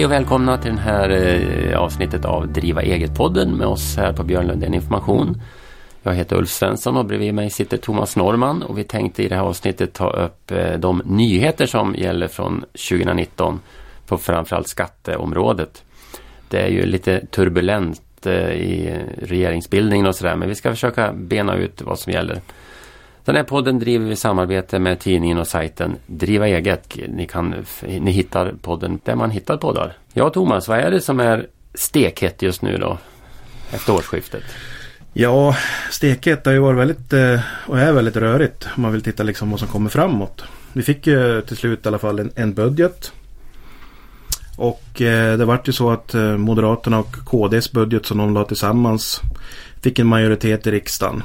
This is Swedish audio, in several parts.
Hej och välkomna till det här eh, avsnittet av Driva eget-podden med oss här på Björn Lundén Information. Jag heter Ulf Svensson och bredvid mig sitter Thomas Norman och vi tänkte i det här avsnittet ta upp eh, de nyheter som gäller från 2019 på framförallt skatteområdet. Det är ju lite turbulent eh, i regeringsbildningen och sådär men vi ska försöka bena ut vad som gäller. Den här podden driver vi i samarbete med tidningen och sajten Driva eget. Ni, kan, ni hittar podden där man hittar poddar. Ja Thomas, vad är det som är stekhett just nu då? Efter årsskiftet. Ja, stekhett har ju varit väldigt eh, och är väldigt rörigt om man vill titta liksom vad som kommer framåt. Vi fick ju till slut i alla fall en, en budget. Och eh, det vart ju så att eh, Moderaterna och KDs budget som de la tillsammans fick en majoritet i riksdagen.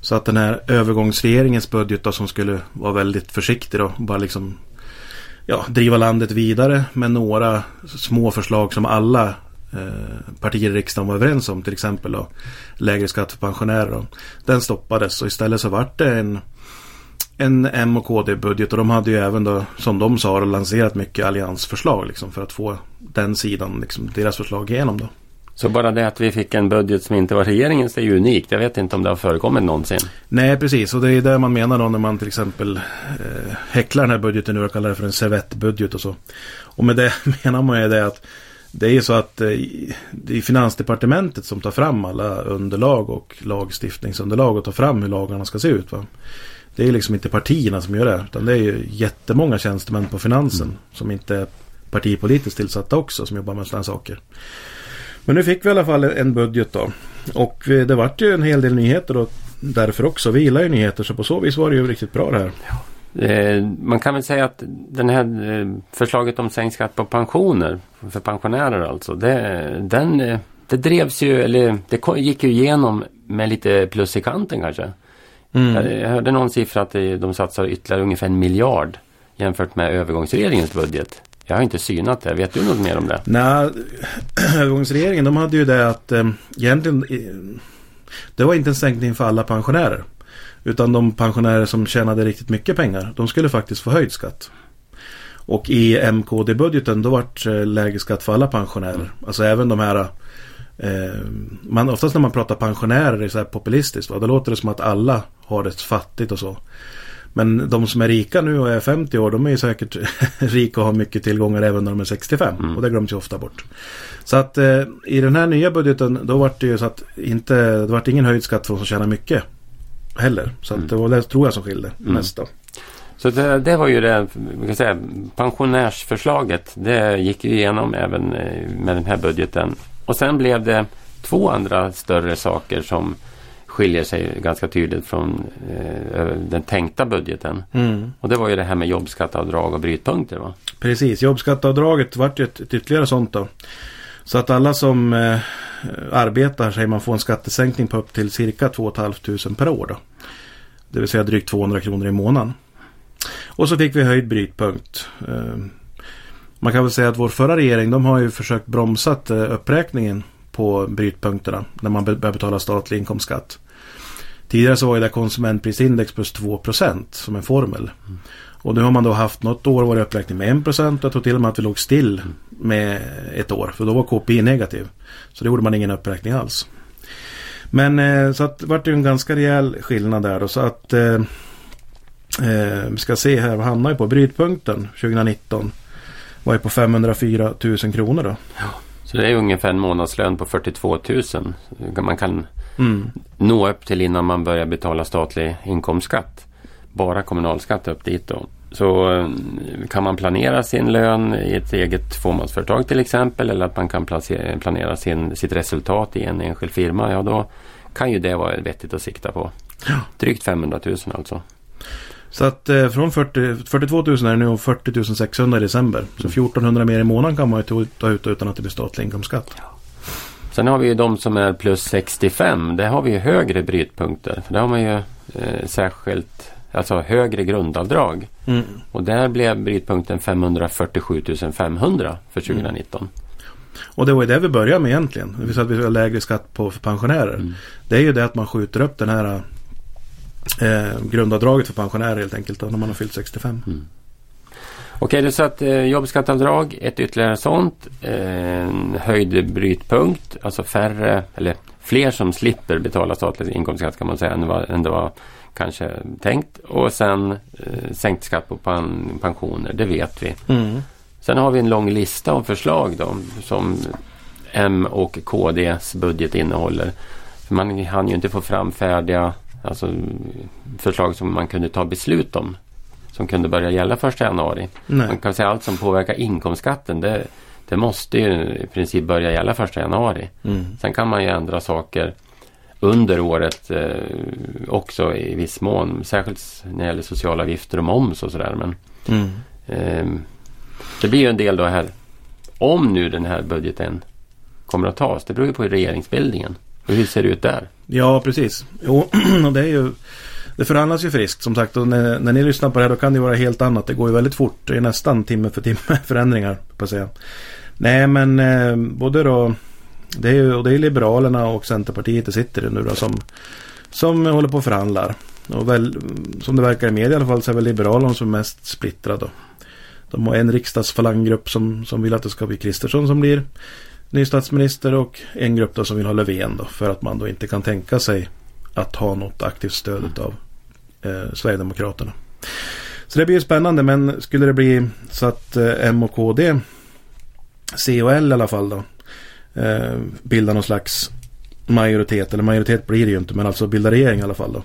Så att den här övergångsregeringens budget då, som skulle vara väldigt försiktig och bara liksom ja, driva landet vidare med några små förslag som alla eh, partier i riksdagen var överens om. Till exempel då, lägre skatt för pensionärer. Då. Den stoppades och istället så vart det en, en M och KD-budget och de hade ju även då som de sa lanserat mycket alliansförslag liksom, för att få den sidan, liksom, deras förslag igenom. Då. Så bara det att vi fick en budget som inte var regeringens det är ju unikt. Jag vet inte om det har förekommit någonsin. Nej precis och det är det man menar då när man till exempel eh, häcklar den här budgeten nu och kallar det för en servettbudget och så. Och med det menar man ju det att det är ju så att eh, det är Finansdepartementet som tar fram alla underlag och lagstiftningsunderlag och tar fram hur lagarna ska se ut. Va? Det är liksom inte partierna som gör det utan det är ju jättemånga tjänstemän på finansen mm. som inte är partipolitiskt tillsatta också som jobbar med sådana saker. Men nu fick vi i alla fall en budget då. Och det vart ju en hel del nyheter då därför också. Vi gillar ju nyheter så på så vis var det ju riktigt bra det här. Eh, man kan väl säga att det här eh, förslaget om sänkt skatt på pensioner för pensionärer alltså. Det, den, eh, det drevs ju, eller det gick ju igenom med lite plus i kanten kanske. Mm. Jag hörde någon siffra att de satsar ytterligare ungefär en miljard jämfört med övergångsregeringens budget. Jag har inte synat det. Vet du något mer om det? Nej, övergångsregeringen de hade ju det att eh, egentligen eh, det var inte en sänkning för alla pensionärer. Utan de pensionärer som tjänade riktigt mycket pengar, de skulle faktiskt få höjd skatt. Och i MKD-budgeten då vart eh, lägre skatt för alla pensionärer. Mm. Alltså även de här eh, man, Oftast när man pratar pensionärer är det så här populistiskt. Va? Då låter det som att alla har det fattigt och så. Men de som är rika nu och är 50 år, de är ju säkert rika och har mycket tillgångar även när de är 65. Mm. Och det glöms ju ofta bort. Så att eh, i den här nya budgeten, då var det ju så att inte, det var ingen höjd skatt för de som tjänar mycket. Heller. Så mm. att det var det tror jag som skilde mm. mest då. Så det, det, var ju det, vi kan säga, pensionärsförslaget. Det gick igenom även eh, med den här budgeten. Och sen blev det två andra större saker som skiljer sig ganska tydligt från eh, den tänkta budgeten. Mm. Och det var ju det här med jobbskatteavdrag och brytpunkter va? Precis, jobbskatteavdraget vart ju ett, ett ytterligare sånt då. Så att alla som eh, arbetar säger man får en skattesänkning på upp till cirka 2 500 per år. Då. Det vill säga drygt 200 kronor i månaden. Och så fick vi höjd brytpunkt. Eh, man kan väl säga att vår förra regering de har ju försökt bromsat eh, uppräkningen på brytpunkterna när man börjar betala statlig inkomstskatt. Tidigare så var det konsumentprisindex plus 2% som en formel. Mm. Och nu har man då haft något år var det uppräkning med 1 Jag tror till och med att vi låg still med ett år. För då var KPI negativ. Så då gjorde man ingen uppräkning alls. Men eh, så att det vart ju en ganska rejäl skillnad där. då så att eh, eh, vi ska se här, vad hamnar vi på? Brytpunkten 2019 var ju på 504 000 kronor då. Ja. Så det är ungefär en månadslön på 42 000. Man kan mm. nå upp till innan man börjar betala statlig inkomstskatt. Bara kommunalskatt upp dit då. Så eh, kan man planera sin lön i ett eget fåmansföretag till exempel eller att man kan planera sin, sitt resultat i en enskild firma. Ja, då kan ju det vara vettigt att sikta på. Drygt 500 000 alltså. Så att eh, från 40, 42 000 är det nu och 40 600 i december. Så 1400 mm. mer i månaden kan man ju ta ut utan att det blir statlig inkomstskatt. Ja. Sen har vi ju de som är plus 65. Där har vi ju högre brytpunkter. För där har man ju eh, särskilt alltså högre grundavdrag. Mm. Och där blev brytpunkten 547 500 för 2019. Mm. Och det var ju det vi började med egentligen. Vill säga att vi har lägre skatt på för pensionärer. Mm. Det är ju det att man skjuter upp den här eh, grundavdraget för pensionärer helt enkelt när man har fyllt 65. Mm. Okej, det är så att eh, jobbskatteavdrag, ett ytterligare sånt. Eh, en höjd brytpunkt, alltså färre, eller fler som slipper betala statlig inkomstskatt kan man säga än vad, än det var kanske tänkt. Och sen eh, sänkt skatt på pan, pensioner, det vet vi. Mm. Sen har vi en lång lista av förslag då, som M och KDs budget innehåller. För man hann ju inte få fram färdiga alltså, förslag som man kunde ta beslut om. Som kunde börja gälla 1 januari. Nej. Man kan säga allt som påverkar inkomstskatten. Det, det måste ju i princip börja gälla 1 januari. Mm. Sen kan man ju ändra saker under året eh, också i viss mån. Särskilt när det gäller sociala avgifter och moms och sådär. Men Mm. Ehm, det blir ju en del då här. Om nu den här budgeten kommer att tas. Det beror ju på regeringsbildningen. Och hur ser det ut där? Ja, precis. Jo, och det är ju det förhandlas ju friskt som sagt och när, när ni lyssnar på det här då kan det vara helt annat. Det går ju väldigt fort. Det är nästan timme för timme förändringar på att säga. Nej men eh, både då det är ju och det är Liberalerna och Centerpartiet det sitter det nu då som, som håller på och förhandlar. Och väl, som det verkar i media i alla fall så är väl Liberalerna som är mest splittrade. De har en riksdagsfalanggrupp som, som vill att det ska bli Kristersson som blir ny statsminister och en grupp då som vill ha Löfven då för att man då inte kan tänka sig att ha något aktivt stöd av eh, Sverigedemokraterna. Så det blir ju spännande men skulle det bli så att eh, M och KD C och L i alla fall då eh, bildar någon slags majoritet eller majoritet blir det ju inte men alltså bildar regering i alla fall då.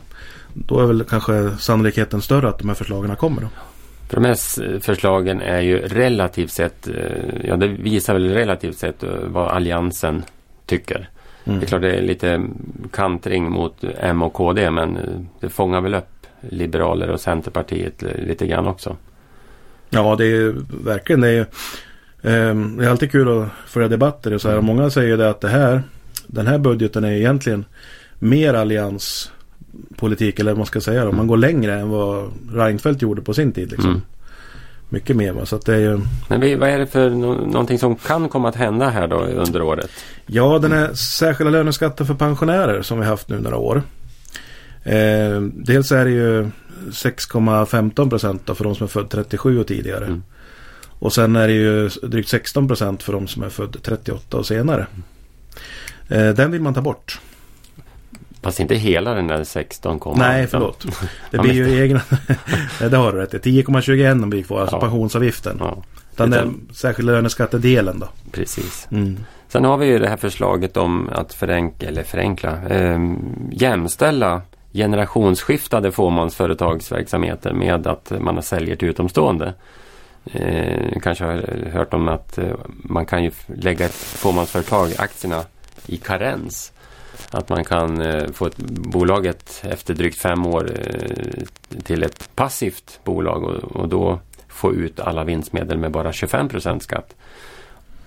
Då är väl kanske sannolikheten större att de här förslagen kommer då. För de här förslagen är ju relativt sett, eh, ja det visar väl relativt sett eh, vad Alliansen tycker. Mm. Det är klart det är lite kantring mot M och KD men eh, det fångar väl upp Liberaler och Centerpartiet eh, lite grann också. Ja, det är ju verkligen det. Är, ju, ehm, det är alltid kul att föra debatter och så här. Och många säger det att det här, den här budgeten är egentligen mer allianspolitik eller vad man ska säga. Då. Man går längre än vad Reinfeldt gjorde på sin tid. Liksom. Mm. Mycket mer. Va? Så att det är ju, Men vad är det för no någonting som kan komma att hända här då under året? ja, den här särskilda löneskatten för pensionärer som vi haft nu några år. Eh, dels är det ju 6,15 procent för de som är född 37 och tidigare. Mm. Och sen är det ju drygt 16 procent för de som är född 38 och senare. Eh, den vill man ta bort. Fast inte hela den där 16, Nej, förlåt. Det blir ju egna... Det har du rätt i. 10,21 blir kvar, alltså Ja. pensionsavgiften. Ja, Den Utan- särskilda löneskattedelen då. precis. Mm. Sen har vi ju det här förslaget om att förenkla, eller förenkla, eh, jämställa generationsskiftade fåmansföretagsverksamheter med att man säljer till utomstående. Eh, kanske har hört om att eh, man kan ju lägga ett fåmansföretag, aktierna, i karens. Att man kan eh, få ett bolaget efter drygt fem år eh, till ett passivt bolag och, och då få ut alla vinstmedel med bara 25 procent skatt.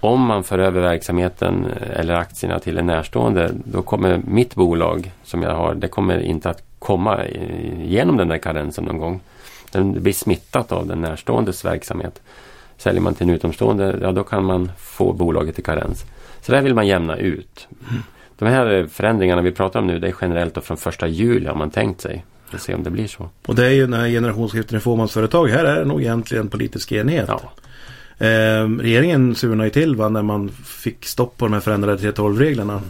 Om man för över verksamheten eh, eller aktierna till en närstående då kommer mitt bolag som jag har, det kommer inte att komma igenom den där karensen någon gång. Den blir smittat av den närståendes verksamhet. Säljer man till en utomstående, ja då kan man få bolaget i karens. Så där vill man jämna ut. De här förändringarna vi pratar om nu, det är generellt då från första juli har man tänkt sig. Vi får se om det blir så. Och det är ju den här generationsskiften i fåmansföretag. Här är det nog egentligen politisk enighet. Ja, Eh, regeringen surnade ju till va, när man fick stopp på de här förändrade 3.12-reglerna.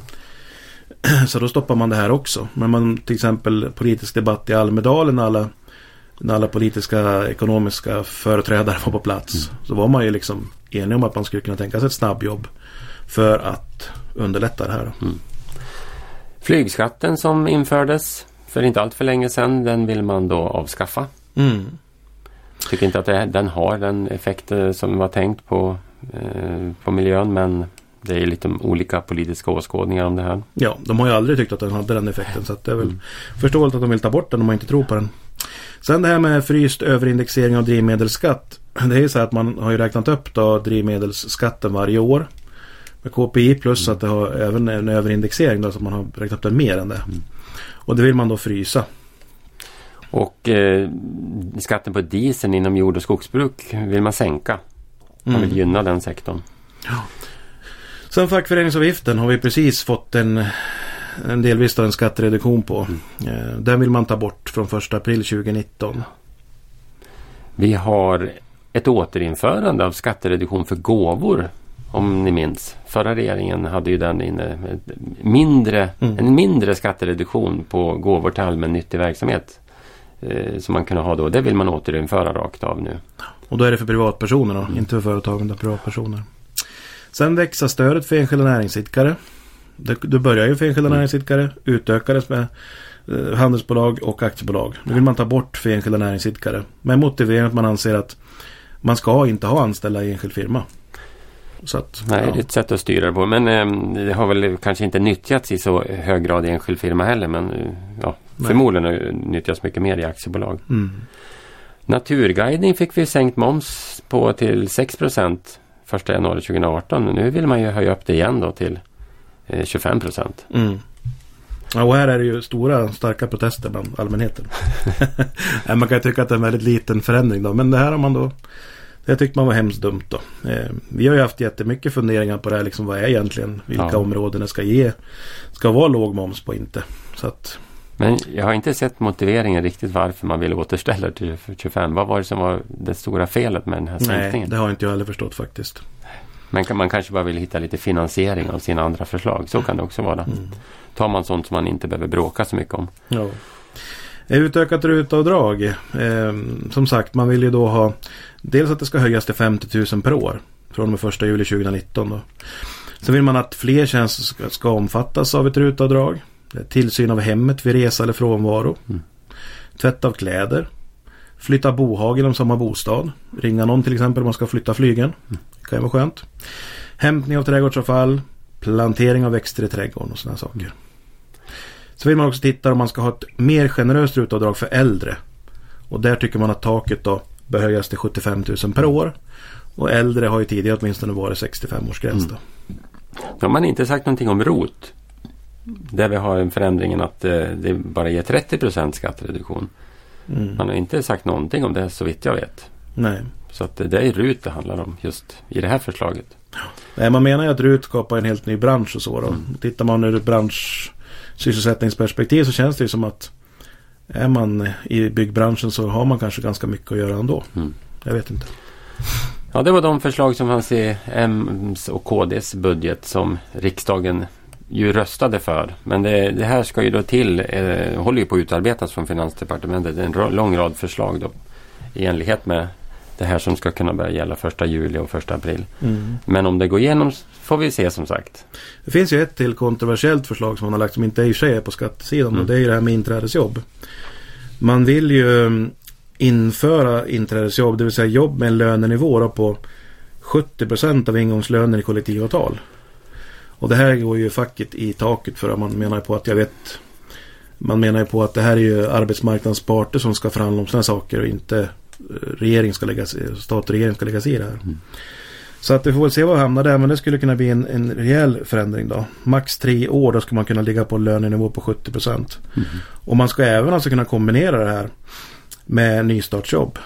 Så då stoppar man det här också. Men man till exempel politisk debatt i Almedalen när alla, när alla politiska ekonomiska företrädare var på plats. Så var man ju liksom enig om att man skulle kunna tänka sig ett snabbjobb. För att underlätta det här. Då. Flygskatten som infördes för inte allt för länge sedan, den vill man då avskaffa. Mm. Tycker inte att det, den har den effekt eh, som var tänkt på, eh, på miljön men det är lite olika politiska åskådningar om det här. Ja, de har ju aldrig tyckt att den hade den effekten. Så det är väl Mm. förståeligt att de vill ta bort den om man inte tror på den. Sen det här med fryst överindexering av drivmedelsskatt. Det är ju så att man har ju räknat upp då drivmedelsskatten varje år. Med KPI plus att det har även en överindexering då så man har räknat upp den mer än det. Och det vill man då frysa. Och eh, skatten på diesel inom jord och skogsbruk vill man sänka. Man vill Mm. gynna den sektorn. Sen fackföreningsavgiften har vi precis fått en, en delvis då en skattereduktion på. Eh, Den vill man ta bort från 1 april 2019. Vi har ett återinförande av skattereduktion för gåvor. Om ni minns. Förra regeringen hade ju den inne. Mindre, mm. En mindre skattereduktion på gåvor till allmännyttig verksamhet. Eh, som man kunde ha då. Det vill man återinföra rakt av nu. Och då är det för privatpersoner då, mm. inte för företagen utan privatpersoner. Sen växer stödet för enskilda näringsidkare. Det, det börjar ju för enskilda mm. näringsidkare, utökades med eh, handelsbolag och aktiebolag. Nu vill man ta bort för enskilda näringsidkare. Med motiveringen att man anser att man ska inte ha anställda i enskild firma. Att, Nej, ja. det är ett sätt att styra det på. Men eh, det har väl kanske inte nyttjats i så hög grad i enskild firma heller. Men eh, ja, förmodligen har nyttjats mycket mer i aktiebolag. Mm. Naturguidning fick vi sänkt moms på till 6 procent 1 januari 2018. Nu vill man ju höja upp det igen då till eh, 25 procent. Mm. Ja, och här är det ju stora starka protester bland allmänheten. man kan tycka att det är en väldigt liten förändring då. Men det här har man då det tyckte man var hemskt dumt då. Eh, vi har ju haft jättemycket funderingar på det här. Liksom, vad är egentligen vilka ja. områden det ska ge. Ska vara låg moms på inte. Så att, men jag har inte sett motiveringen riktigt varför man vill återställa till 25. Vad var det som var det stora felet med den här sänkningen? Nej, det har inte jag heller förstått faktiskt. Men man kanske bara vill hitta lite finansiering av sina andra förslag. Så kan det också vara. Mm. Tar man sånt som man inte behöver bråka så mycket om. Ja. Utökat rutavdrag. Eh, som sagt, man vill ju då ha dels att det ska höjas till 50 000 per år. Från och med 1 juli 2019. Då. Sen vill man att fler tjänster ska, ska omfattas av ett rutavdrag. Tillsyn av hemmet vid resa eller frånvaro. Mm. Tvätt av kläder. Flytta bohag om samma bostad. Ringa någon till exempel om man ska flytta flygen. Mm. Det kan ju vara skönt. Hämtning av trädgårdsavfall. Plantering av växter i trädgården och sådana saker. Så vill man också titta om man ska ha ett mer generöst rutavdrag för äldre. Och där tycker man att taket då bör höjas till 75 000 per år. Och äldre har ju tidigare åtminstone varit 65-årsgräns. Mm. Då har man inte sagt någonting om ROT. Där vi har en förändringen att eh, det bara ger 30 skattereduktion. Mm. Man har inte sagt någonting om det så vitt jag vet. Nej. Så att det är RUT det handlar om just i det här förslaget. Nej, man menar ju att RUT skapar en helt ny bransch och så. Då. Mm. Tittar man ur ett branschsysselsättningsperspektiv så känns det ju som att är man i byggbranschen så har man kanske ganska mycket att göra ändå. Mm. Jag vet inte. Ja, det var de förslag som fanns i M's och KDs budget som riksdagen ju röstade för. Men det, det här ska ju då till, eh, håller ju på att utarbetas från Finansdepartementet. En lång rad förslag då i enlighet med det här som ska kunna börja gälla första juli och första april. Mm. Men om det går igenom får vi se som sagt. Det finns ju ett till kontroversiellt förslag som man har lagt som inte i sig är på skattesidan mm. och det är ju det här med inträdesjobb. Man vill ju mm, införa inträdesjobb, det vill säga jobb med en lönenivå på 70 procent av ingångslönen i kollektivavtal. Och det här går ju facket i taket för att man menar på att jag vet man menar ju på att det här är ju arbetsmarknadens parter som ska förhandla om sådana saker och inte eh, regering ska lägga sig, stat och regering ska lägga sig i det här. Mm. Så att vi får väl se vi hamnar där men det skulle kunna bli en, en rejäl förändring då. Max tre år då ska man kunna ligga på lönenivå på 70 procent. Mm. Och man ska även alltså kunna kombinera det här med nystartsjobb.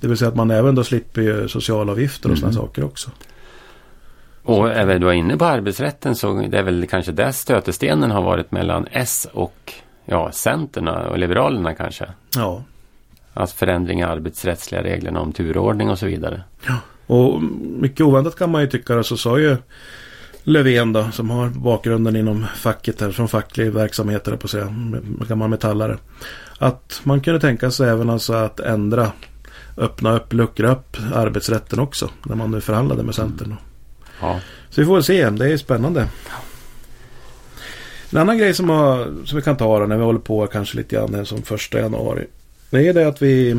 Det vill säga att man även då slipper socialavgifter och mm. sådana saker också. Och är vi då inne på arbetsrätten så det är väl kanske där stötestenen har varit mellan S och ja, Centern och Liberalerna kanske. Ja. Alltså förändring i arbetsrättsliga reglerna om turordning och så vidare. Ja, och mycket oväntat kan man ju tycka. Så sa ju Löfven då, som har bakgrunden inom facket här, från facklig verksamhet, på att säga, gammal metallare. Att man kunde tänka sig även alltså att ändra, öppna upp, luckra upp arbetsrätten också. När man nu förhandlade med Centern. Mm. Ja. Så vi får väl se, det är spännande. En annan grej som, har, som vi kan ta då, när vi håller på kanske lite grann som första januari. Det är det att vi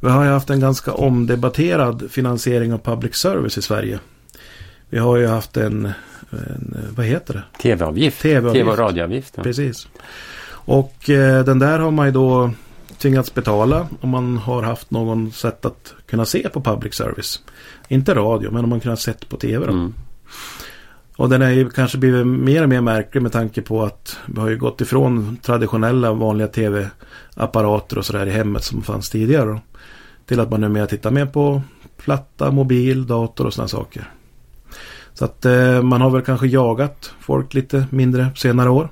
vi har haft en ganska omdebatterad finansiering av public service i Sverige. Vi har ju haft en, en vad heter det? TV-avgift. TV, TV och radioavgift. Ja. Precis. Och eh, den där har man ju då tvingats betala om man har haft någon sätt att kunna se på public service. Inte radio, men om man kunnat sett på tv då. Mm. Och den är ju kanske blivit mer och mer märklig med tanke på att vi har ju gått ifrån traditionella vanliga tv-apparater och sådär i hemmet som fanns tidigare. Då, till att man numera tittar mer på platta, mobil, dator och sådana saker. Så att eh, man har väl kanske jagat folk lite mindre senare år.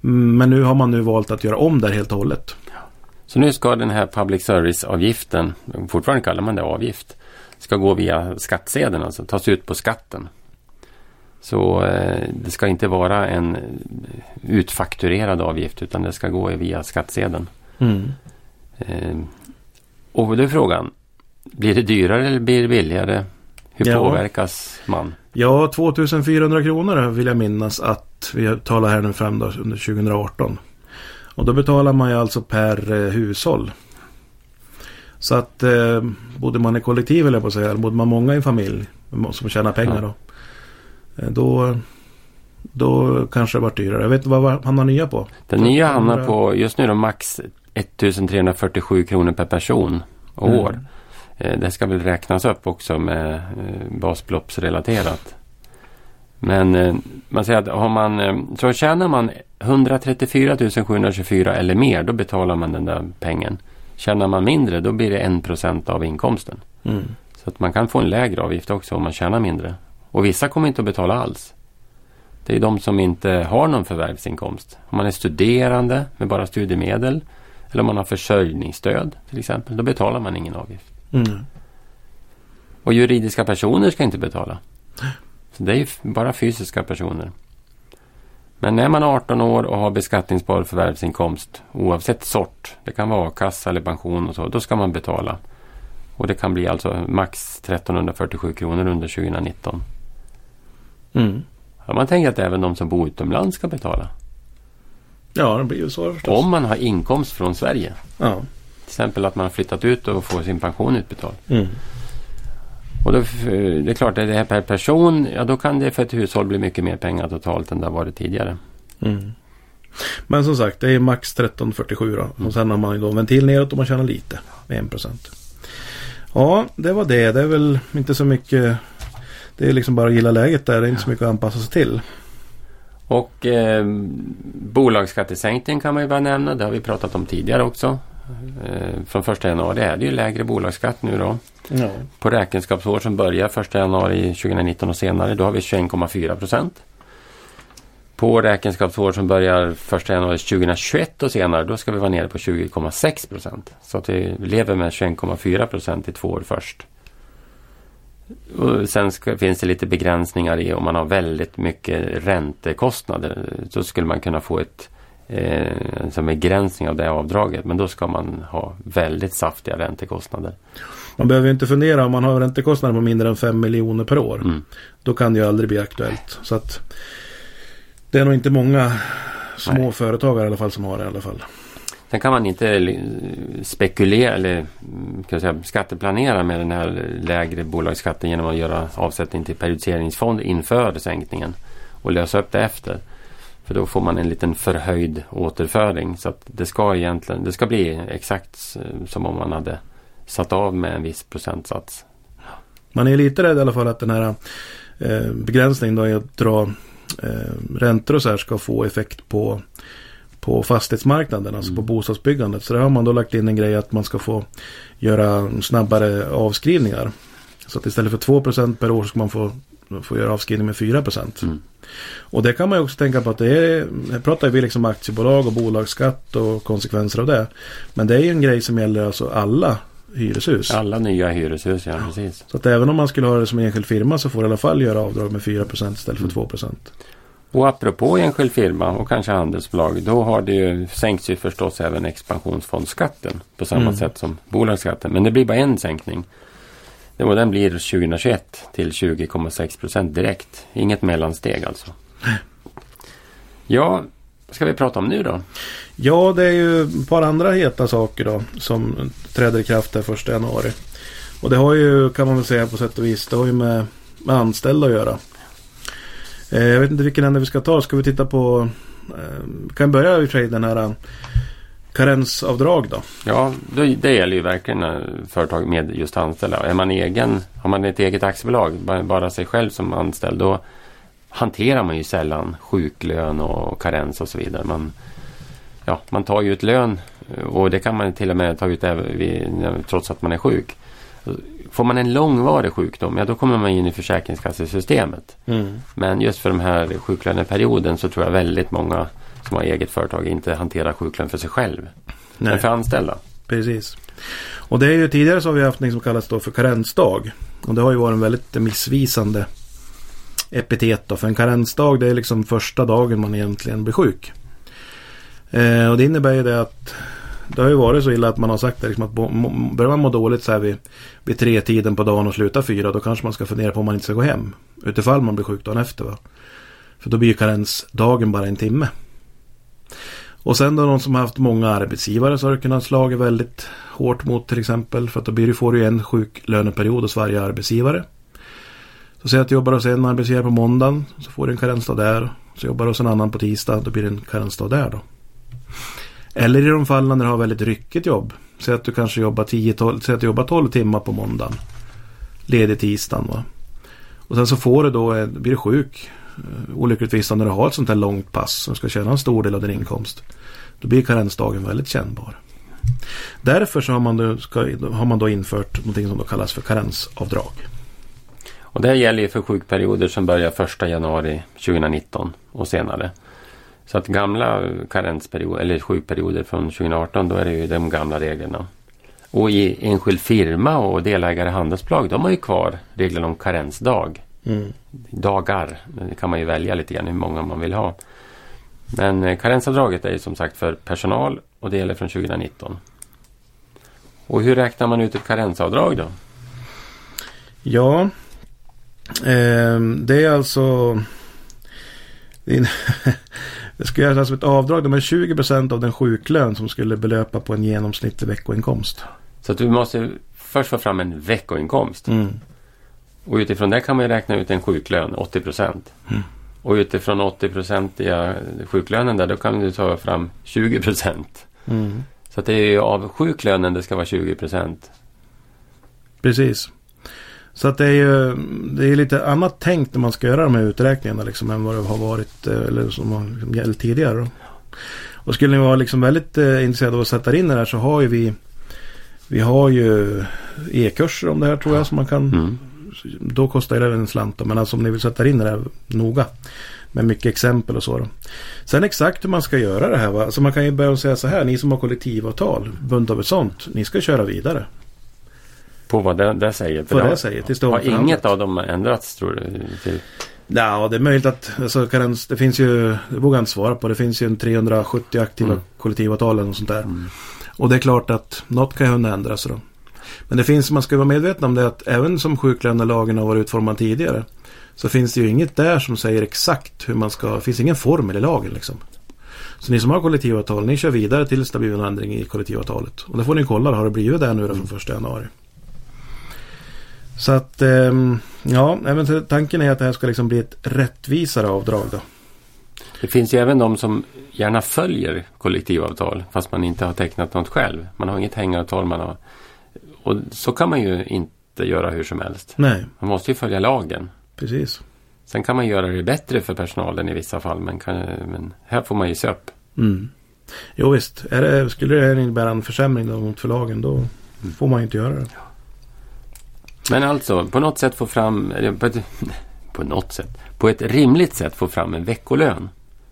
Men nu har man nu valt att göra om det helt och hållet. Så nu ska den här public service-avgiften, fortfarande kallar man det avgift, ska gå via skattsedeln, alltså tas ut på skatten. Så eh, det ska inte vara en utfakturerad avgift utan det ska gå via skattsedeln. Mm. Eh, och då är frågan, blir det dyrare eller blir det billigare? Hur Ja. påverkas man? Ja, 2400 kronor vill jag minnas att vi talar här nu fram då, under 2018. Och då betalar man ju alltså per eh, hushåll. Så att eh, bodde man i kollektiv eller på att säga, eller bodde man många i familj som tjänar pengar Ja. då. eh, Då, då kanske det var dyrare. Jag vet vad vad han har nya på. Den nya hamnar 100. på just nu då max 1347 kronor per person och Mm. år. Eh, Det ska väl räknas upp också med eh, basbeloppsrelaterat. Men eh, man säger att har man, eh, så tjänar man 134 724 eller mer då betalar man den där pengen. Tjänar man mindre då blir det 1% av inkomsten. Mm. Så att man kan få en lägre avgift också om man tjänar mindre. Och vissa kommer inte att betala alls. Det är de som inte har någon förvärvsinkomst. Om man är studerande med bara studiemedel eller om man har försörjningsstöd till exempel, då betalar man ingen avgift. Mm. Och juridiska personer ska inte betala. Det är ju bara fysiska personer. Men är man 18 år och har beskattningsbar förvärvsinkomst oavsett sort, det kan vara a-kassa eller pension och så, då ska man betala. Och det kan bli alltså max 1347 kronor under 2019. Mm. Ja, man tänker att även de som bor utomlands ska betala. Ja, det blir ju så förstås. Om man har inkomst från Sverige. Ja. Till exempel att man har flyttat ut och får sin pension utbetald. Mm. Och då, det är klart, är det här per person, ja då kan det för ett hushåll bli mycket mer pengar totalt än det har varit tidigare. Mm. Men som sagt, det är max 1347 då. Och sen har man ju då en ventil neråt om man tjänar lite. Med 1%. Ja, det var det. Det är väl inte så mycket. Det är liksom bara att gilla läget där. Det är inte så mycket att anpassa sig till. Och eh, bolagsskattesänkningen kan man ju bara nämna. Det har vi pratat om tidigare också. Eh, från 1 januari är det ju lägre bolagsskatt nu då. Ja. På räkenskapsår som börjar 1 januari 2019 och senare, då har vi 21,4 procent. På räkenskapsår som börjar 1 januari 2021 och senare, då ska vi vara nere på 20,6 procent. Så att vi lever med 21,4 procent i två år först. Och sen ska, finns det lite begränsningar i om man har väldigt mycket räntekostnader. Så skulle man kunna få ett eh, en begränsning av det avdraget. Men då ska man ha väldigt saftiga räntekostnader. Man behöver ju inte fundera om man har räntekostnader på mindre än 5 miljoner per år. Mm. Då kan det ju aldrig bli aktuellt. Så att det är nog inte många små Nej. företagare i alla fall som har det i alla fall. Sen kan man inte spekulera eller mm, kan jag säga, skatteplanera med den här lägre bolagsskatten genom att göra avsättning till periodiseringsfond inför sänkningen och lösa upp det efter. För då får man en liten förhöjd återföring. Så att det ska egentligen det ska bli exakt eh, som om man hade satt av med en viss procentsats. Man är lite rädd i alla fall att den här eh, begränsningen då i att dra eh, räntor och så här ska få effekt på, på fastighetsmarknaden, alltså på bostadsbyggandet. Så där har man då lagt in en grej att man ska få göra snabbare avskrivningar. Så att istället för 2% per år ska man få, få göra avskrivning med 4%. Mm. Och det kan man ju också tänka på att det är, här pratar vi liksom aktiebolag och bolagsskatt och konsekvenser av det. Men det är ju en grej som gäller alltså alla hyreshus. Alla nya hyreshus, ja precis. Så att även om man skulle ha det som enskild firma så får du i alla fall göra avdrag med 4% istället för 2%. Och apropå enskild firma och kanske handelsbolag, då har det ju sänkts ju förstås även expansionsfondsskatten på samma Mm. sätt som bolagsskatten. Men det blir bara en sänkning. Det- den blir 2021 till 20,6 procent direkt. Inget mellansteg alltså. Ja, vad ska vi prata om nu då? Ja, det är ju ett par andra heta saker då som träder i kraft den 1 januari. Och det har ju, kan man väl säga på sätt och vis, det har ju med, med anställda att göra. Eh, jag vet inte vilken ände vi ska ta. Ska vi titta på, eh, vi kan börja i och för sig den här karensavdrag då. Ja, då, det gäller ju verkligen eh, företag med just anställda. Är man egen, har man ett eget aktiebolag, ba- bara sig själv som anställd, då hanterar man ju sällan sjuklön och karens och så vidare. Man, ja, man tar ju ut lön eh, och det kan man till och med ta ut även vid, trots att man är sjuk. Får man en långvarig sjukdom, ja då kommer man in i försäkringskassesystemet. Men just för den här sjuklöneperioden så tror jag väldigt många som har eget företag inte hanterar sjuklön för sig själv. Nej. än för anställda. Precis. Och det är ju tidigare så har vi haft något som kallas då för karensdag. Och det har ju varit en väldigt missvisande epitet då. För en karensdag det är liksom första dagen man egentligen blir sjuk. Eh, och det innebär ju det att det har ju varit så illa att man har sagt det liksom att börjar man må dåligt så här vid, vid tre tiden på dagen och slutar fyra då kanske man ska fundera på om man inte ska gå hem. Utifall man blir sjuk dagen efter. Va? För då blir ju karensdagen bara en timme. Och sen då de som har haft många arbetsgivare så har det kunnat slagit väldigt hårt mot till exempel. För att då blir det, får du en sjuklöneperiod hos varje arbetsgivare. Så säg att du jobbar hos en arbetsgivare på måndagen så får du en karensdag där. Så jobbar du hos en annan på tisdag då blir det en karensdag där då. Eller i de fall när du har väldigt ryckigt jobb. Säg att du kanske jobbar 10, 12, säg att du jobbar 12 timmar på måndagen. Ledig tisdagen va. Och sen så får du då, blir du sjuk. Eh, olyckligtvis när du har ett sånt här långt pass som ska tjäna en stor del av din inkomst. Då blir karensdagen väldigt kännbar. Därför så har man då, ska, har man då infört något som då kallas för karensavdrag. Och det här gäller ju för sjukperioder som börjar 1 januari 2019 och senare. Så att gamla karensperioder eller sjukperioder från 2018 då är det ju de gamla reglerna. Och i enskild firma och delägare i handelsbolag de har ju kvar reglerna om karensdag. Mm. Dagar. Det kan man ju välja lite grann hur många man vill ha. Men eh, karensavdraget är ju som sagt för personal och det gäller från 2019. Och hur räknar man ut ett karensavdrag då? Ja, eh, det är alltså Det ska göras som ett avdrag med 20 procent av den sjuklön som skulle belöpa på en genomsnittlig veckoinkomst. Så att du måste först få fram en veckoinkomst. Mm. Och utifrån det kan man räkna ut en sjuklön, 80 procent. Mm. Och utifrån 80 procentiga sjuklönen där, då kan du ta fram 20 procent. Mm. Så att det är ju av sjuklönen det ska vara 20 procent. Precis. Så att det är ju det är lite annat tänkt när man ska göra de här uträkningarna liksom än vad det har varit eh, eller som har liksom gällt tidigare. Då. Och skulle ni vara liksom väldigt eh, intresserade av att sätta in det här så har ju vi Vi har ju e-kurser om det här tror jag som man kan mm. Då kostar det en slant men alltså om ni vill sätta in det här noga med mycket exempel och så. Då. Sen exakt hur man ska göra det här. Va? Alltså man kan ju börja säga så här. Ni som har kollektivavtal, bund av ett sånt. Ni ska köra vidare. På vad det, det säger? För vad det säger. Tills har inget av dem ändrats tror du? Till... Ja, det är möjligt att alltså, kan, det finns ju, det vågar jag inte svara på, det finns ju en 370 aktiva mm. kollektivavtal och sånt där. Mm. Och det är klart att något kan ju ändras då. Men det finns, man ska vara medveten om det att även som sjuklönelagen har varit utformad tidigare så finns det ju inget där som säger exakt hur man ska, det finns ingen formel i lagen liksom. Så ni som har kollektivavtal, ni kör vidare tills det blir en ändring i kollektivavtalet. Och det får ni kolla, har det blivit det nu då från 1 januari? Så att ehm, ja, även tanken är att det här ska liksom bli ett rättvisare avdrag då. Det finns ju även de som gärna följer kollektivavtal fast man inte har tecknat något själv. Man har inget hängavtal. Man har... Och så kan man ju inte göra hur som helst. Nej. Man måste ju följa lagen. Precis. Sen kan man göra det bättre för personalen i vissa fall men, kan, men här får man sig upp. Mm. Jo visst, är det, skulle det innebära en försämring mot förlagen då mm. får man ju inte göra det. Ja. Men alltså på något sätt få fram, på, ett, på något sätt, på ett rimligt sätt få fram en veckolön.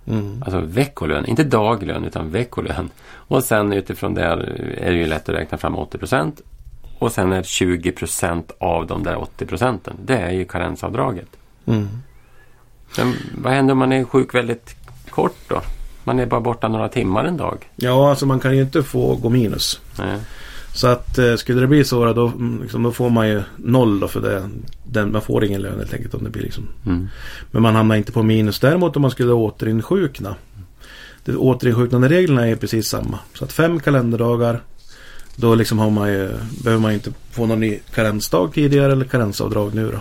Mm. Alltså veckolön, inte daglön utan veckolön. Och sen utifrån det är det ju lätt att räkna fram 80 procent. Och sen är 20 procent av de där 80 procenten, det är ju karensavdraget. Mm. Men vad händer om man är sjuk väldigt kort då? Man är bara borta några timmar en dag. Ja, alltså man kan ju inte få gå minus. Nej. Så att eh, skulle det bli så då, mm, liksom, då får man ju noll då för det. Den, man får ingen lön helt enkelt om det blir liksom. Mm. Men man hamnar inte på minus. Däremot om man skulle återinsjukna. Det, återinsjuknande reglerna är precis samma. Så att fem kalenderdagar. Då liksom har man ju, behöver man inte få någon ny karensdag tidigare eller karensavdrag nu då.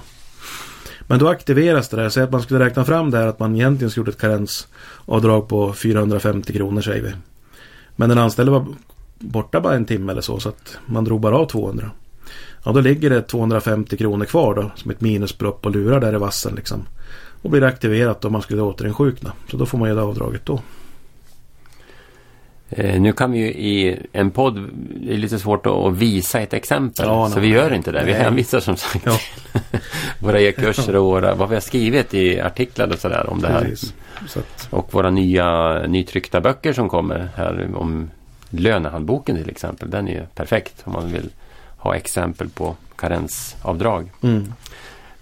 Men då aktiveras det där. Säg att man skulle räkna fram det här att man egentligen skulle gjort ett karensavdrag på 450 kronor säger vi. Men den anställde var borta bara en timme eller så. Så att man drog bara av 200. Ja, då ligger det 250 kronor kvar då som ett minusbelopp och lurar där i vassen liksom. Och blir aktiverat om man skulle återinsjukna. Så då får man göra avdraget då. Eh, nu kan vi ju i en podd, det är lite svårt att visa ett exempel. Ja, så vi gör inte det. Vi hänvisar som sagt ja. våra e-kurser och våra, vad vi har skrivit i artiklar och sådär om det här. Att... Och våra nya nytryckta böcker som kommer här om Lönehandboken till exempel, den är ju perfekt om man vill ha exempel på karensavdrag. Mm.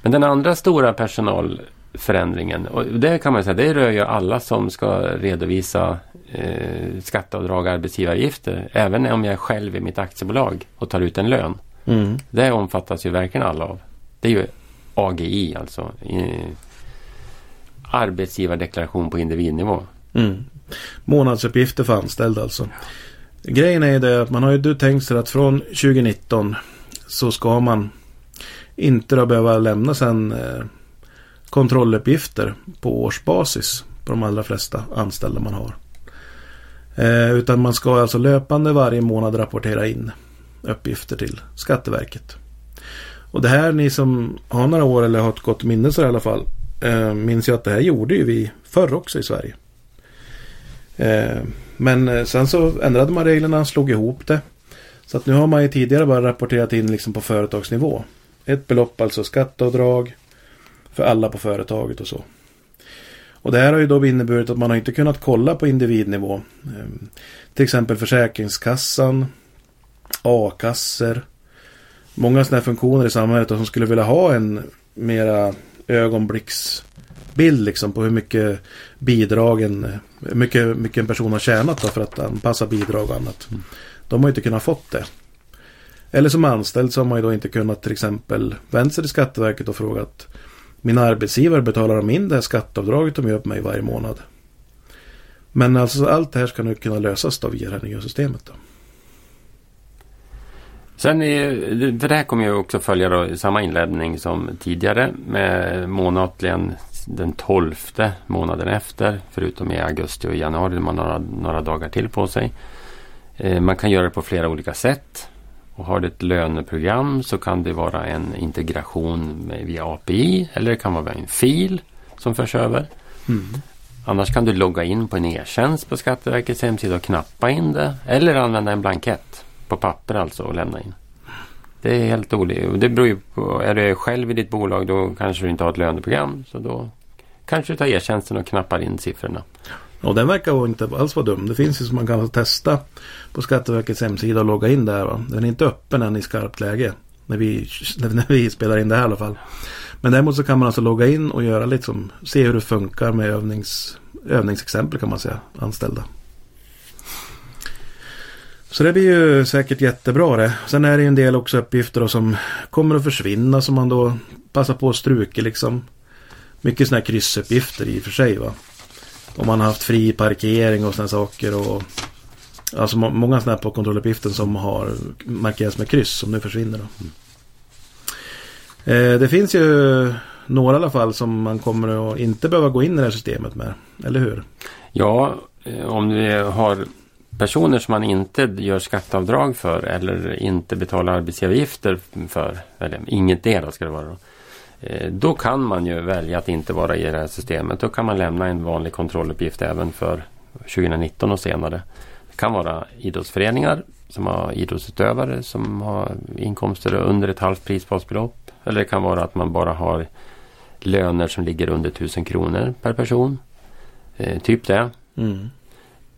Men den andra stora personalförändringen, och det kan man säga, det rör ju alla som ska redovisa eh, skatteavdrag och arbetsgivaravgifter. Även om jag är själv i mitt aktiebolag och tar ut en lön. Mm. Det omfattas ju verkligen alla av. Det är ju AGI alltså. Eh, arbetsgivardeklaration på individnivå. Mm. Månadsuppgifter för anställda alltså. Grejen är ju det att man har ju tänkt sig att från 2019 så ska man inte då behöva lämna sen eh, kontrolluppgifter på årsbasis på de allra flesta anställda man har. Eh, utan man ska alltså löpande varje månad rapportera in uppgifter till Skatteverket. Och det här ni som har några år eller har ett gott minne så i alla fall eh, minns ju att det här gjorde ju vi förr också i Sverige. Eh, men eh, sen så ändrade man reglerna, slog ihop det. Så att nu har man ju tidigare bara rapporterat in liksom på företagsnivå. Ett belopp, alltså skatteavdrag för alla på företaget och så. Och det här har ju då inneburit att man har inte kunnat kolla på individnivå. Eh, till exempel Försäkringskassan, a-kasser, många sådana här funktioner i samhället som skulle vilja ha en mera ögonblicksbild liksom på hur mycket bidragen, hur mycket, mycket en person har tjänat då för att anpassa bidrag och annat. Mm. De har inte kunnat fått det. Eller som anställd så har man ju då inte kunnat till exempel vänt sig till Skatteverket och frågat min arbetsgivare betalar de in det här skatteavdraget de gör på mig varje månad. Men alltså allt det här ska nu kunna lösas då via det här nya systemet. Då. Sen är, för det här kommer ju också följa då samma inledning som tidigare med månatligen den tolfte månaden efter. Förutom i augusti och januari där man har några, några dagar till på sig. Eh, man kan göra det på flera olika sätt. Och har du ett löneprogram så kan det vara en integration via API eller det kan vara en fil som förs över. Mm. Annars kan du logga in på en e-tjänst på Skatteverkets hemsida och knappa in det. Eller använda en blankett. På papper alltså och lämna in. Det är helt olika. Det beror ju på. Är du själv i ditt bolag då kanske du inte har ett löneprogram. Så då kanske du tar e-tjänsten och knappar in siffrorna. Och den verkar inte alls vara dum. Det finns ju som man kan testa på Skatteverkets hemsida och logga in där. Va? Den är inte öppen än i skarpt läge. När vi, när vi spelar in det här i alla fall. Men däremot så kan man alltså logga in och göra liksom, se hur det funkar med övnings, övningsexempel kan man säga, anställda. Så det blir ju säkert jättebra det. Sen är det ju en del också uppgifter då som kommer att försvinna som man då passar på att struka. liksom. Mycket sådana här kryssuppgifter i och för sig va. Om man har haft fri parkering och sådana saker och Alltså många sådana här på kontrolluppgiften som har markerats med kryss som nu försvinner då. Eh, det finns ju några i alla fall som man kommer att inte behöva gå in i det här systemet med. Eller hur? Ja, eh, om du har personer som man inte gör skatteavdrag för eller inte betalar arbetsgivaravgifter för, eller inget det ska det vara då. Eh, då kan man ju välja att inte vara i det här systemet. Då kan man lämna en vanlig kontrolluppgift även för 2019 och senare. Det kan vara idrottsföreningar som har idrottsutövare som har inkomster under ett halvt prisbasbelopp. Eller det kan vara att man bara har löner som ligger under 1000 kronor per person. Eh, typ det. Mm.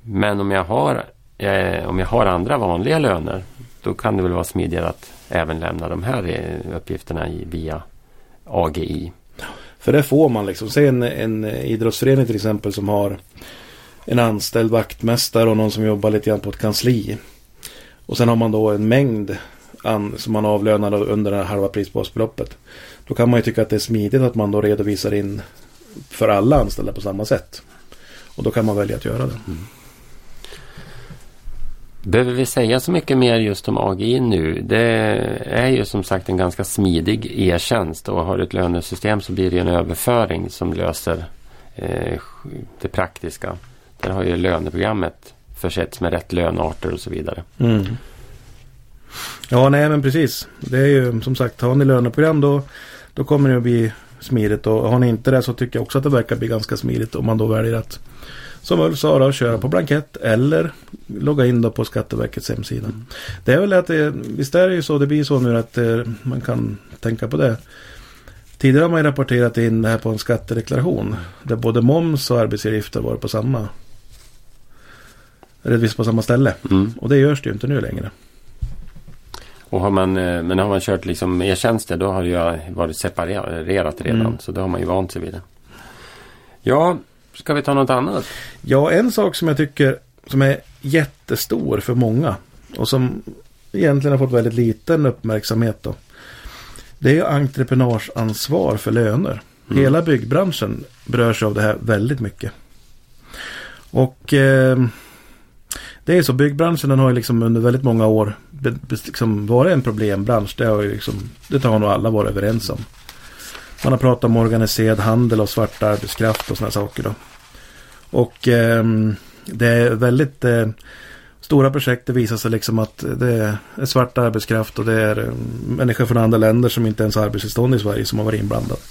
Men om jag, har, eh, om jag har andra vanliga löner då kan det väl vara smidigare att även lämna de här eh, uppgifterna i, via AGI. För det får man liksom. Se en, en idrottsförening till exempel som har en anställd vaktmästare och någon som jobbar lite grann på ett kansli. Och sen har man då en mängd an, som man avlönar under det här halva prisbasbeloppet. Då kan man ju tycka att det är smidigt att man då redovisar in för alla anställda på samma sätt. Och då kan man välja att göra det. Mm. Behöver vi säga så mycket mer just om AGI nu? Det är ju som sagt en ganska smidig e-tjänst och har du ett lönesystem så blir det en överföring som löser eh, det praktiska. Där har ju löneprogrammet försetts med rätt lönearter och så vidare. Mm. Ja, nej men precis. Det är ju som sagt, har ni löneprogram då, då kommer det att bli smidigt och har ni inte det så tycker jag också att det verkar bli ganska smidigt om man då väljer att som Ulf sa då, köra på blankett eller logga in då på Skatteverkets hemsida. Mm. Det är väl att det, visst är det ju så, det blir så nu att eh, man kan tänka på det. Tidigare har man ju rapporterat in det här på en skattedeklaration. Där både moms och arbetsgivaravgifter var på samma. redovisa på samma ställe. Mm. Och det görs det ju inte nu längre. Och har man, eh, men har man kört liksom e-tjänster då har det ju varit separerat redan. Mm. Så då har man ju vant sig vid det. Ja, ska vi ta något annat? Ja, en sak som jag tycker som är jättestor för många och som egentligen har fått väldigt liten uppmärksamhet då. Det är entreprenörsansvar för löner. Mm. Hela byggbranschen berörs sig av det här väldigt mycket. Och eh, det är så, byggbranschen den har ju liksom under väldigt många år liksom varit en problembransch. Det har liksom, det har nog alla varit överens om. Man har pratat om organiserad handel och svart arbetskraft och sådana saker då. Och eh, det är väldigt eh, stora projekt. Det visar sig liksom att det är svart arbetskraft och det är eh, människor från andra länder som inte ens har arbetstillstånd i Sverige som har varit inblandade.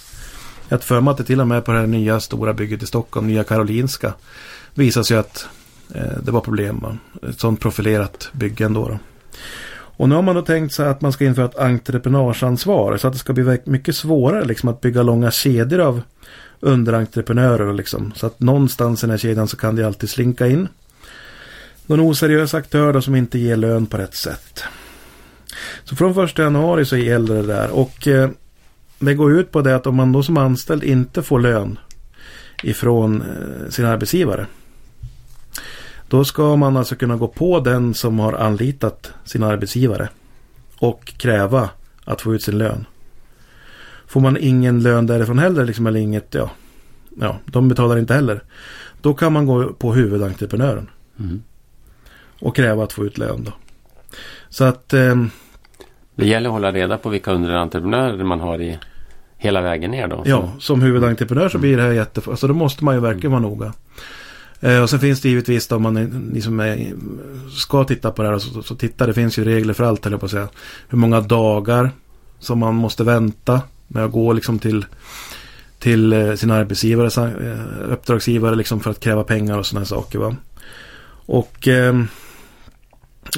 Jag för mig att det till och med på det här nya stora bygget i Stockholm, Nya Karolinska, visar sig att eh, det var problem. va. Ett sådant profilerat bygge ändå. Då. Och nu har man då tänkt sig att man ska införa ett entreprenörsansvar så att det ska bli mycket svårare liksom, att bygga långa kedjor av underentreprenörer. Liksom. Så att någonstans i den här kedjan så kan det alltid slinka in någon oseriös aktör då som inte ger lön på rätt sätt. Så från 1 januari så gäller det där och eh, det går ut på det att om man då som anställd inte får lön ifrån eh, sin arbetsgivare. Då ska man alltså kunna gå på den som har anlitat sin arbetsgivare och kräva att få ut sin lön. Får man ingen lön därifrån heller, liksom, eller inget, ja, ja, de betalar inte heller. Då kan man gå på huvudentreprenören Mm. och kräva att få ut lön då. Så att eh, Det gäller att hålla reda på vilka underentreprenörer man har i hela vägen ner då. Ja, som huvudentreprenör så blir det här jätte... Alltså då måste man ju verkligen vara noga. Eh, och sen finns det givetvis då om man är- ni som är, ska titta på det här så, så titta. Det finns ju regler för allt höll jag på att säga. Hur många dagar som man måste vänta med att gå liksom till till eh, sin arbetsgivare, eh, uppdragsgivare liksom för att kräva pengar och sådana saker. Va? Och eh,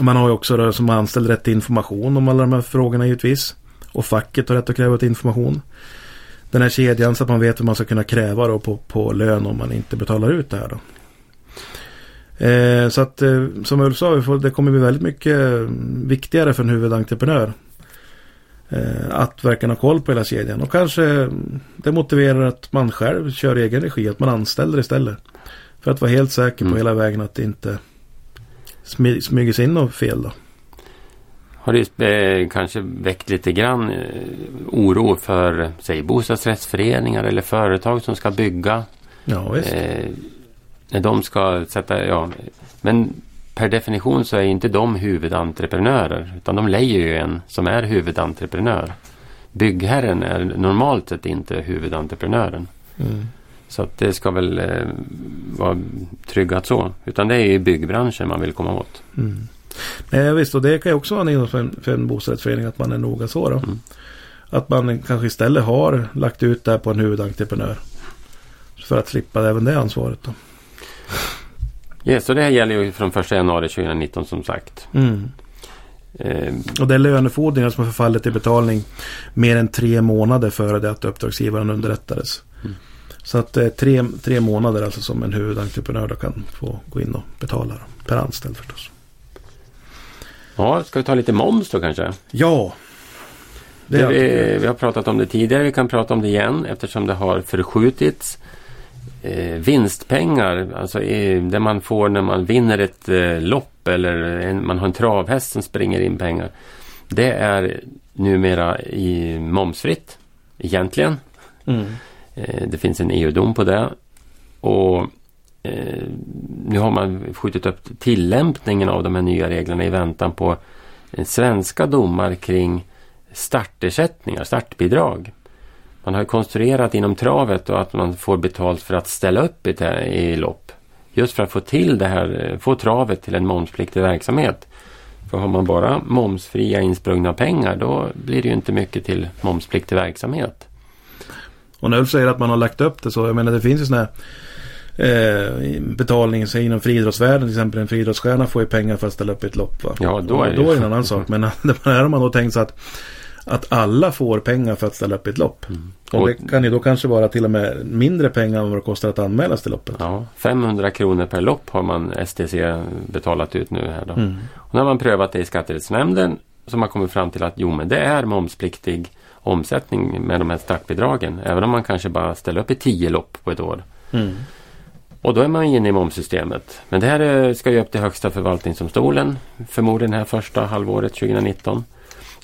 man har ju också då, som anställd rätt till information om alla de här frågorna givetvis. Och facket har rätt att kräva ut information den här kedjan så att man vet hur man ska kunna kräva då på, på lön om man inte betalar ut det här då. Eh, så att eh, som Ulf sa, får, det kommer bli väldigt mycket eh, viktigare för en huvudentreprenör. Eh, att verkligen ha koll på hela kedjan och kanske eh, det motiverar att man själv kör i egen regi, att man anställer istället. För att vara helt säker på Mm. hela vägen att det inte smy, smyger sig in något fel då. Har det eh, kanske väckt lite grann eh, oro för, säg bostadsrättsföreningar eller företag som ska bygga. Ja visst. När de ska sätta, ja, men per definition så är inte de huvudentreprenörer utan de lejer ju en som är huvudentreprenör. Byggherren är normalt sett inte huvudentreprenören. Mm. Så att det ska väl eh, vara tryggat så. Utan det är ju byggbranschen man vill komma åt. Mm. Nej, visst, och det kan ju också vara en för en, för en bostadsrättsförening att man är noga så då. Mm. Att man kanske istället har lagt ut det här på en huvudentreprenör. För att slippa även det ansvaret då. Ja, så det här gäller ju från 1 januari 2019 som sagt. Mm. Eh, Och det är lönefordringar som har förfallit till betalning mer än tre månader före det att uppdragsgivaren underrättades. Mm. Så att det är tre, tre månader alltså som en huvudentreprenör då kan få gå in och betala per anställd förstås. ja, ska vi ta lite moms då kanske? Ja. Det Det vi, vi har pratat om det tidigare, vi kan prata om det igen eftersom det har förskjutits. Eh, vinstpengar, alltså eh, det man får när man vinner ett eh, lopp eller en, man har en travhäst som springer in pengar. Det är numera i momsfritt egentligen. mm. Eh, det finns en EU-dom på det. Och eh, nu har man skjutit upp tillämpningen av de här nya reglerna i väntan på svenska domar kring startersättningar, startbidrag. Man har konstruerat inom travet och att man får betalt för att ställa upp i, i lopp. Just för att få till det här, få travet till en momspliktig verksamhet. För har man bara momsfria insprungna pengar då blir det ju inte mycket till momspliktig verksamhet. Och när Ulf säger att man har lagt upp det så, jag menar det finns ju sådana här eh, betalning säg inom friidrottsvärlden till exempel en friidrottsstjärna får ju pengar för att ställa upp i ett lopp va? Ja, då är det då är det en annan sak. Men här har man då tänkt sig att att alla får pengar för att ställa upp i ett lopp. Mm. Och det kan ju då kanske vara till och med mindre pengar än vad det kostar att anmäla sig till loppet. Ja, 500 kronor per lopp har man STC betalat ut nu här då. Mm. Och när man prövat det i skatterättsnämnden så har kommit fram till att jo men det är momspliktig omsättning med de här startbidragen. Även om man kanske bara ställer upp i 10 lopp på ett år. Mm. Och då är man inne i momssystemet. Men det här ska ju upp till Högsta förvaltningsdomstolen. Förmodligen här första halvåret 2019.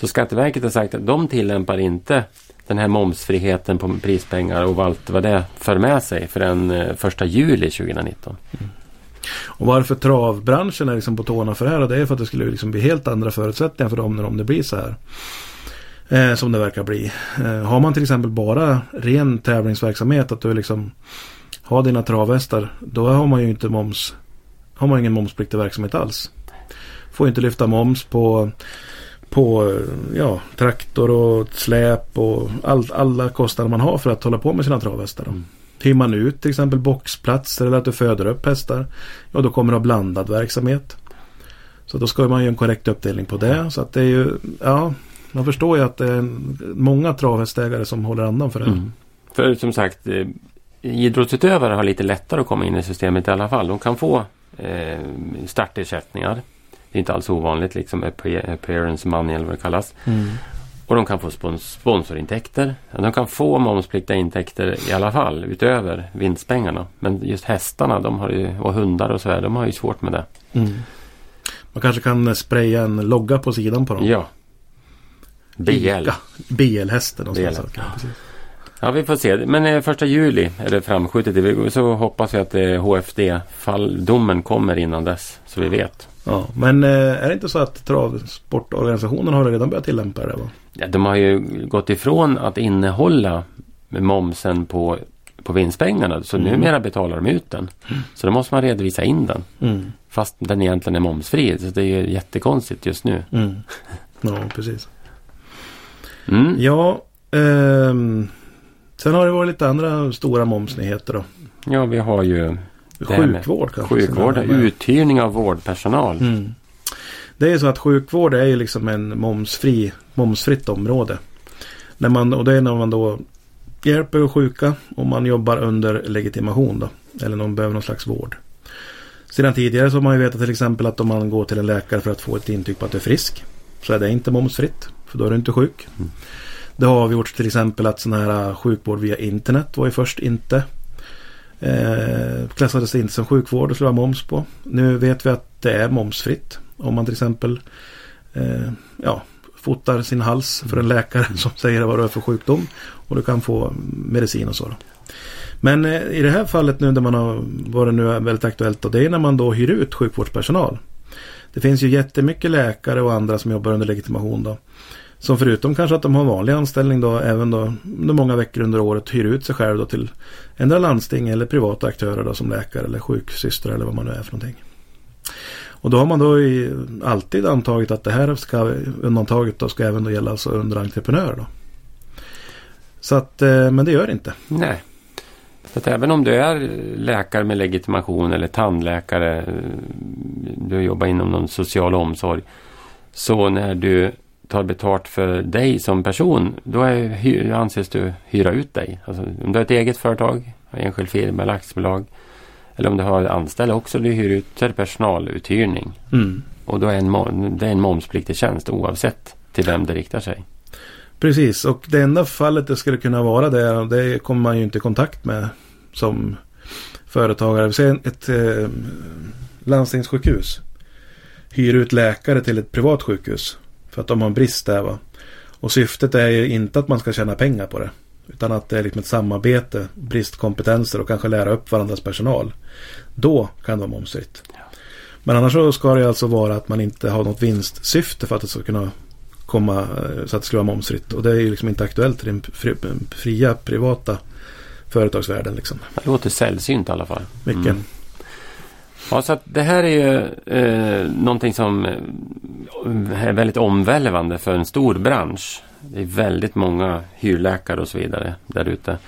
Så Skatteverket har sagt att de tillämpar inte den här momsfriheten på prispengar och allt vad det för med sig förrän eh, första juli 2019. Mm. Och varför travbranschen är liksom på tårna för det här det är för att det skulle liksom bli helt andra förutsättningar för dem när om det blir så här. Eh, som det verkar bli. Eh, har man till exempel bara ren tävlingsverksamhet att du liksom har dina travhästar då har man ju inte moms har man ingen momspliktig verksamhet alls. Får inte lyfta moms på på ja, traktor och släp och all, alla kostnader man har för att hålla på med sina travhästar. Mm. Hyr man ut till exempel boxplatser eller att du föder upp hästar. Ja då kommer det ha blandad verksamhet. Så då ska man ju en korrekt uppdelning på det. Så att det är ju, ja, man förstår ju att det är många travhästägare som håller andan för det. Mm. För som sagt, eh, idrottsutövare har lite lättare att komma in i systemet i alla fall. De kan få eh, startersättningar. Det är inte alls ovanligt, liksom appear- appearance money eller vad det kallas. Mm. Och de kan få spons- sponsorintäkter. De kan få momspliktiga intäkter i alla fall utöver vinstpengarna. Men just hästarna de har ju, och hundar och så här, de har ju svårt med det. Mm. Man kanske kan spraya en logga på sidan på dem. Ja. BL. BL-hästen. och BL. sånt. Ja, vi får se. Men eh, första juli är det framskjutet. Så hoppas jag att eh, HFD-domen kommer innan dess. Så vi vet. Ja, men eh, är det inte så att travsportorganisationen har redan börjat tillämpa det? Va? Ja, de har ju gått ifrån att innehålla momsen på, på vinstpengarna. Så Mm. numera betalar de ut den. Så då måste man redovisa in den. Mm. Fast den egentligen är momsfri. Så det är ju jättekonstigt just nu. Mm. Ja, precis. Mm. Ja, ehm, sen har det varit lite andra stora momsnyheter då. Ja, vi har ju Sjukvård kanske. sjukvård, uthyrning av vårdpersonal. Mm. Det är så att sjukvård är ju liksom en momsfri, momsfritt område. När man, och det är när man då hjälper sjuka och man jobbar under legitimation då. Eller någon behöver någon slags vård. Sedan tidigare så har man ju vetat till exempel att om man går till en läkare för att få ett intyg på att du är frisk. Så är det inte momsfritt. För då är du inte sjuk. Mm. Det har avgjorts till exempel att sån här sjukvård via internet var ju först inte. Eh, klassades inte som sjukvård och skulle vara moms på. Nu vet vi att det är momsfritt. Om man till exempel eh, ja, fotar sin hals för en läkare som säger vad det är för sjukdom. Och du kan få medicin och så. Då. Men eh, i det här fallet nu där man har, vad det nu är väldigt aktuellt och det är när man då hyr ut sjukvårdspersonal. Det finns ju jättemycket läkare och andra som jobbar under legitimation då. Som förutom kanske att de har vanlig anställning då även då under många veckor under året hyr ut sig själv då till ändra landsting eller privata aktörer då som läkare eller sjuksyster eller vad man nu är för någonting. Och då har man då i, alltid antagit att det här ska, undantaget då ska även då gälla alltså under entreprenörer då. Så att, eh, men det gör det inte. Nej. Så att även om du är läkare med legitimation eller tandläkare, eh, du jobbar inom någon social omsorg. Så när du tar betalt för dig som person, då är, anses du hyra ut dig. Alltså, om du har ett eget företag, enskild firma eller aktiebolag. Eller om du har anställda också, du hyr ut, så är det personaluthyrning. Mm. Och då är en, det är en momspliktig tjänst oavsett till vem det riktar sig. Precis, och det enda fallet det skulle kunna vara det, det kommer man ju inte i kontakt med som företagare. Säger ett eh, landstingssjukhus hyr ut läkare till ett privat sjukhus för att de har en brist där. Va? Och syftet är ju inte att man ska tjäna pengar på det. Utan att det är liksom ett samarbete, bristkompetenser och kanske lära upp varandras personal. Då kan det vara momsfritt. Men annars så ska det alltså vara att man inte har något vinstsyfte för att det ska kunna komma så att det skulle vara momsfritt. Och det är ju liksom inte aktuellt i den fri- fria privata företagsvärlden liksom. Det låter sällsynt i alla fall. Mycket. Mm. Ja, så att det här är ju eh, någonting som eh, är väldigt omvälvande för en stor bransch. Det är väldigt många hyrläkare och så vidare där ute.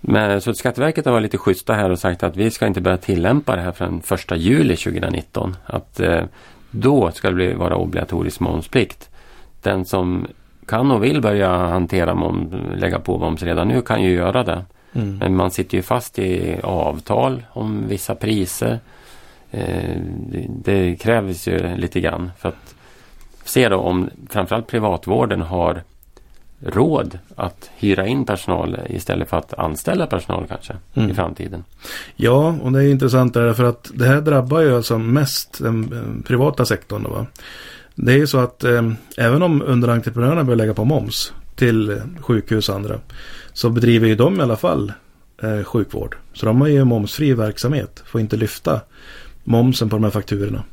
Men, så att Skatteverket har varit lite schyssta här och sagt att vi ska inte börja tillämpa det här förrän 1 juli 2019. Att eh, då ska det bli, vara obligatorisk momsplikt. Den som kan och vill börja hantera moms, lägga på moms redan nu kan ju göra det. Mm. Men man sitter ju fast i avtal om vissa priser. Eh, det, krävs ju lite grann för att se då om framförallt privatvården har råd att hyra in personal istället för att anställa personal kanske Mm. i framtiden. Ja, och det är intressant där för att det här drabbar ju alltså mest den privata sektorn. Då, va? Det är ju så att eh, även om underentreprenörerna börjar lägga på moms till sjukhus och andra så bedriver ju de i alla fall eh, sjukvård. Så de har ju momsfri verksamhet, får inte lyfta momsen på de här fakturorna.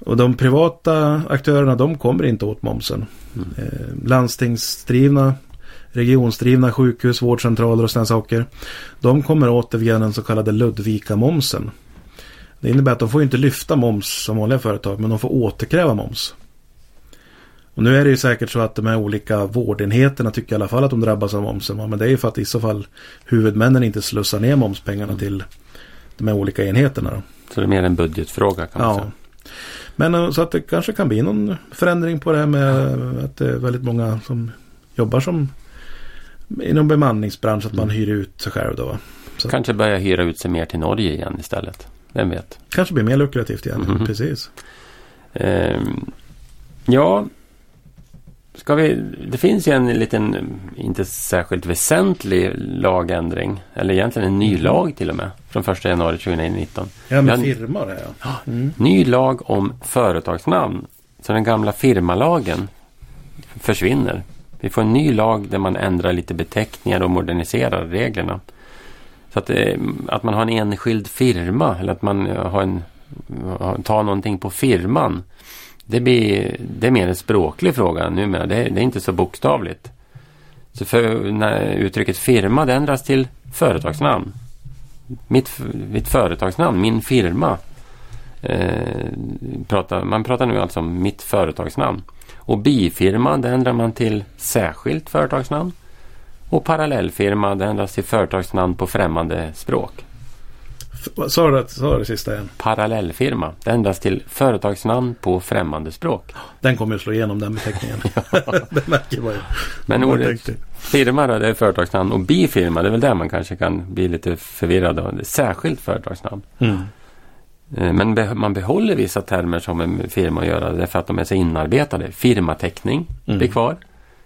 Och de privata aktörerna de kommer inte åt momsen. Mm. Eh, landstingsdrivna, regionsdrivna sjukhus, vårdcentraler och sådana saker. De kommer åt det via den så kallade Ludvika-momsen. Det innebär att de får inte lyfta moms som vanliga företag men de får återkräva moms. Och nu är det ju säkert så att de här olika vårdenheterna tycker i alla fall att de drabbas av momsen. Men det är ju för att i så fall huvudmännen inte slussar ner momspengarna till de här olika enheterna. Då. Så det är mer en budgetfråga kan man Ja. säga. Men eh, så att det kanske kan bli någon förändring på det här med att det är väldigt många som jobbar som inom bemanningsbransch att man hyr ut sig själv då. Så Kanske börja hyra ut sig mer till Norge igen istället. Vem vet? kanske blir mer lukrativt igen. Mhm. Precis. Ehm, ja, ska vi, det finns ju en liten, inte särskilt väsentlig lagändring. Eller egentligen en ny lag till och med. Från 1 januari 2019. Ja, med firma det ja. Mm. Ny lag om företagsnamn. Så den gamla firmalagen försvinner. Vi får en ny lag där man ändrar lite beteckningar och moderniserar reglerna. Så att, eh, att man har en enskild firma eller att man eh, har en, tar någonting på firman. Det, blir, det är mer en språklig fråga numera. Det, är- det är inte så bokstavligt. Så för, när uttrycket firma det ändras till företagsnamn. Mitt, mitt företagsnamn, min firma. Eh, pratar, man pratar nu alltså om mitt företagsnamn. Och bifirma det ändrar man till särskilt företagsnamn. Och parallellfirma det ändras till företagsnamn på främmande språk. Vad Sa du det, sa du sista igen? Parallellfirma det ändras till företagsnamn på främmande språk. Den kommer ju slå igenom den beteckningen. det märker man ju. Men ordet firma då, det är företagsnamn och bifirma det är väl där man kanske kan bli lite förvirrad. Är särskilt företagsnamn. Mm. Eh, Men be- man behåller vissa termer som en firma att göra därför att de är så inarbetade. Firmateckning Mm. blir kvar.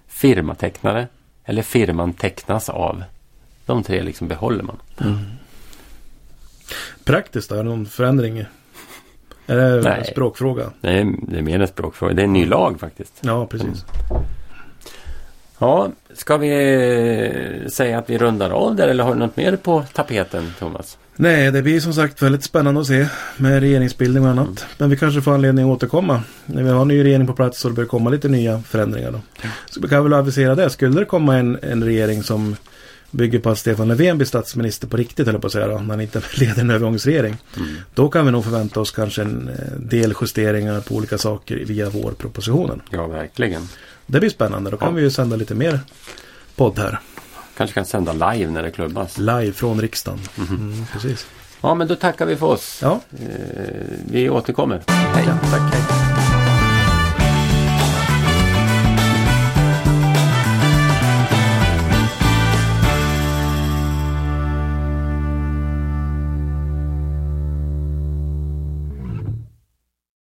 Firmatecknare eller firman tecknas av. De tre liksom behåller man. Praktiskt då? Är det någon förändring? Är det en Nej. språkfråga? Det är, det är mer en språkfråga. Det är en ny lag faktiskt. Ja, precis. Ja, ska vi säga att vi rundar av där eller har du något mer på tapeten Thomas? Nej, det blir som sagt väldigt spännande att se med regeringsbildning och annat. Mm. Men vi kanske får anledning att återkomma. När vi har en ny regering på plats så det börjar komma lite nya förändringar då. Så vi kan väl avisera det. Skulle det komma en, en regering som bygger på att Stefan Löfven blir statsminister på riktigt, eller på att säga då, när han inte leder en övergångsregering. Mm. Då kan vi nog förvänta oss kanske en eh, del justeringar på olika saker via vårpropositionen. Ja, verkligen. Det blir spännande. Då kan Ja. vi ju sända lite mer podd här. Kanske kan sända live när det klubbas. Live från riksdagen. Mm, precis. Ja, men då tackar vi för oss. Ja, Eh, vi återkommer. Hej! ja tack. Hej.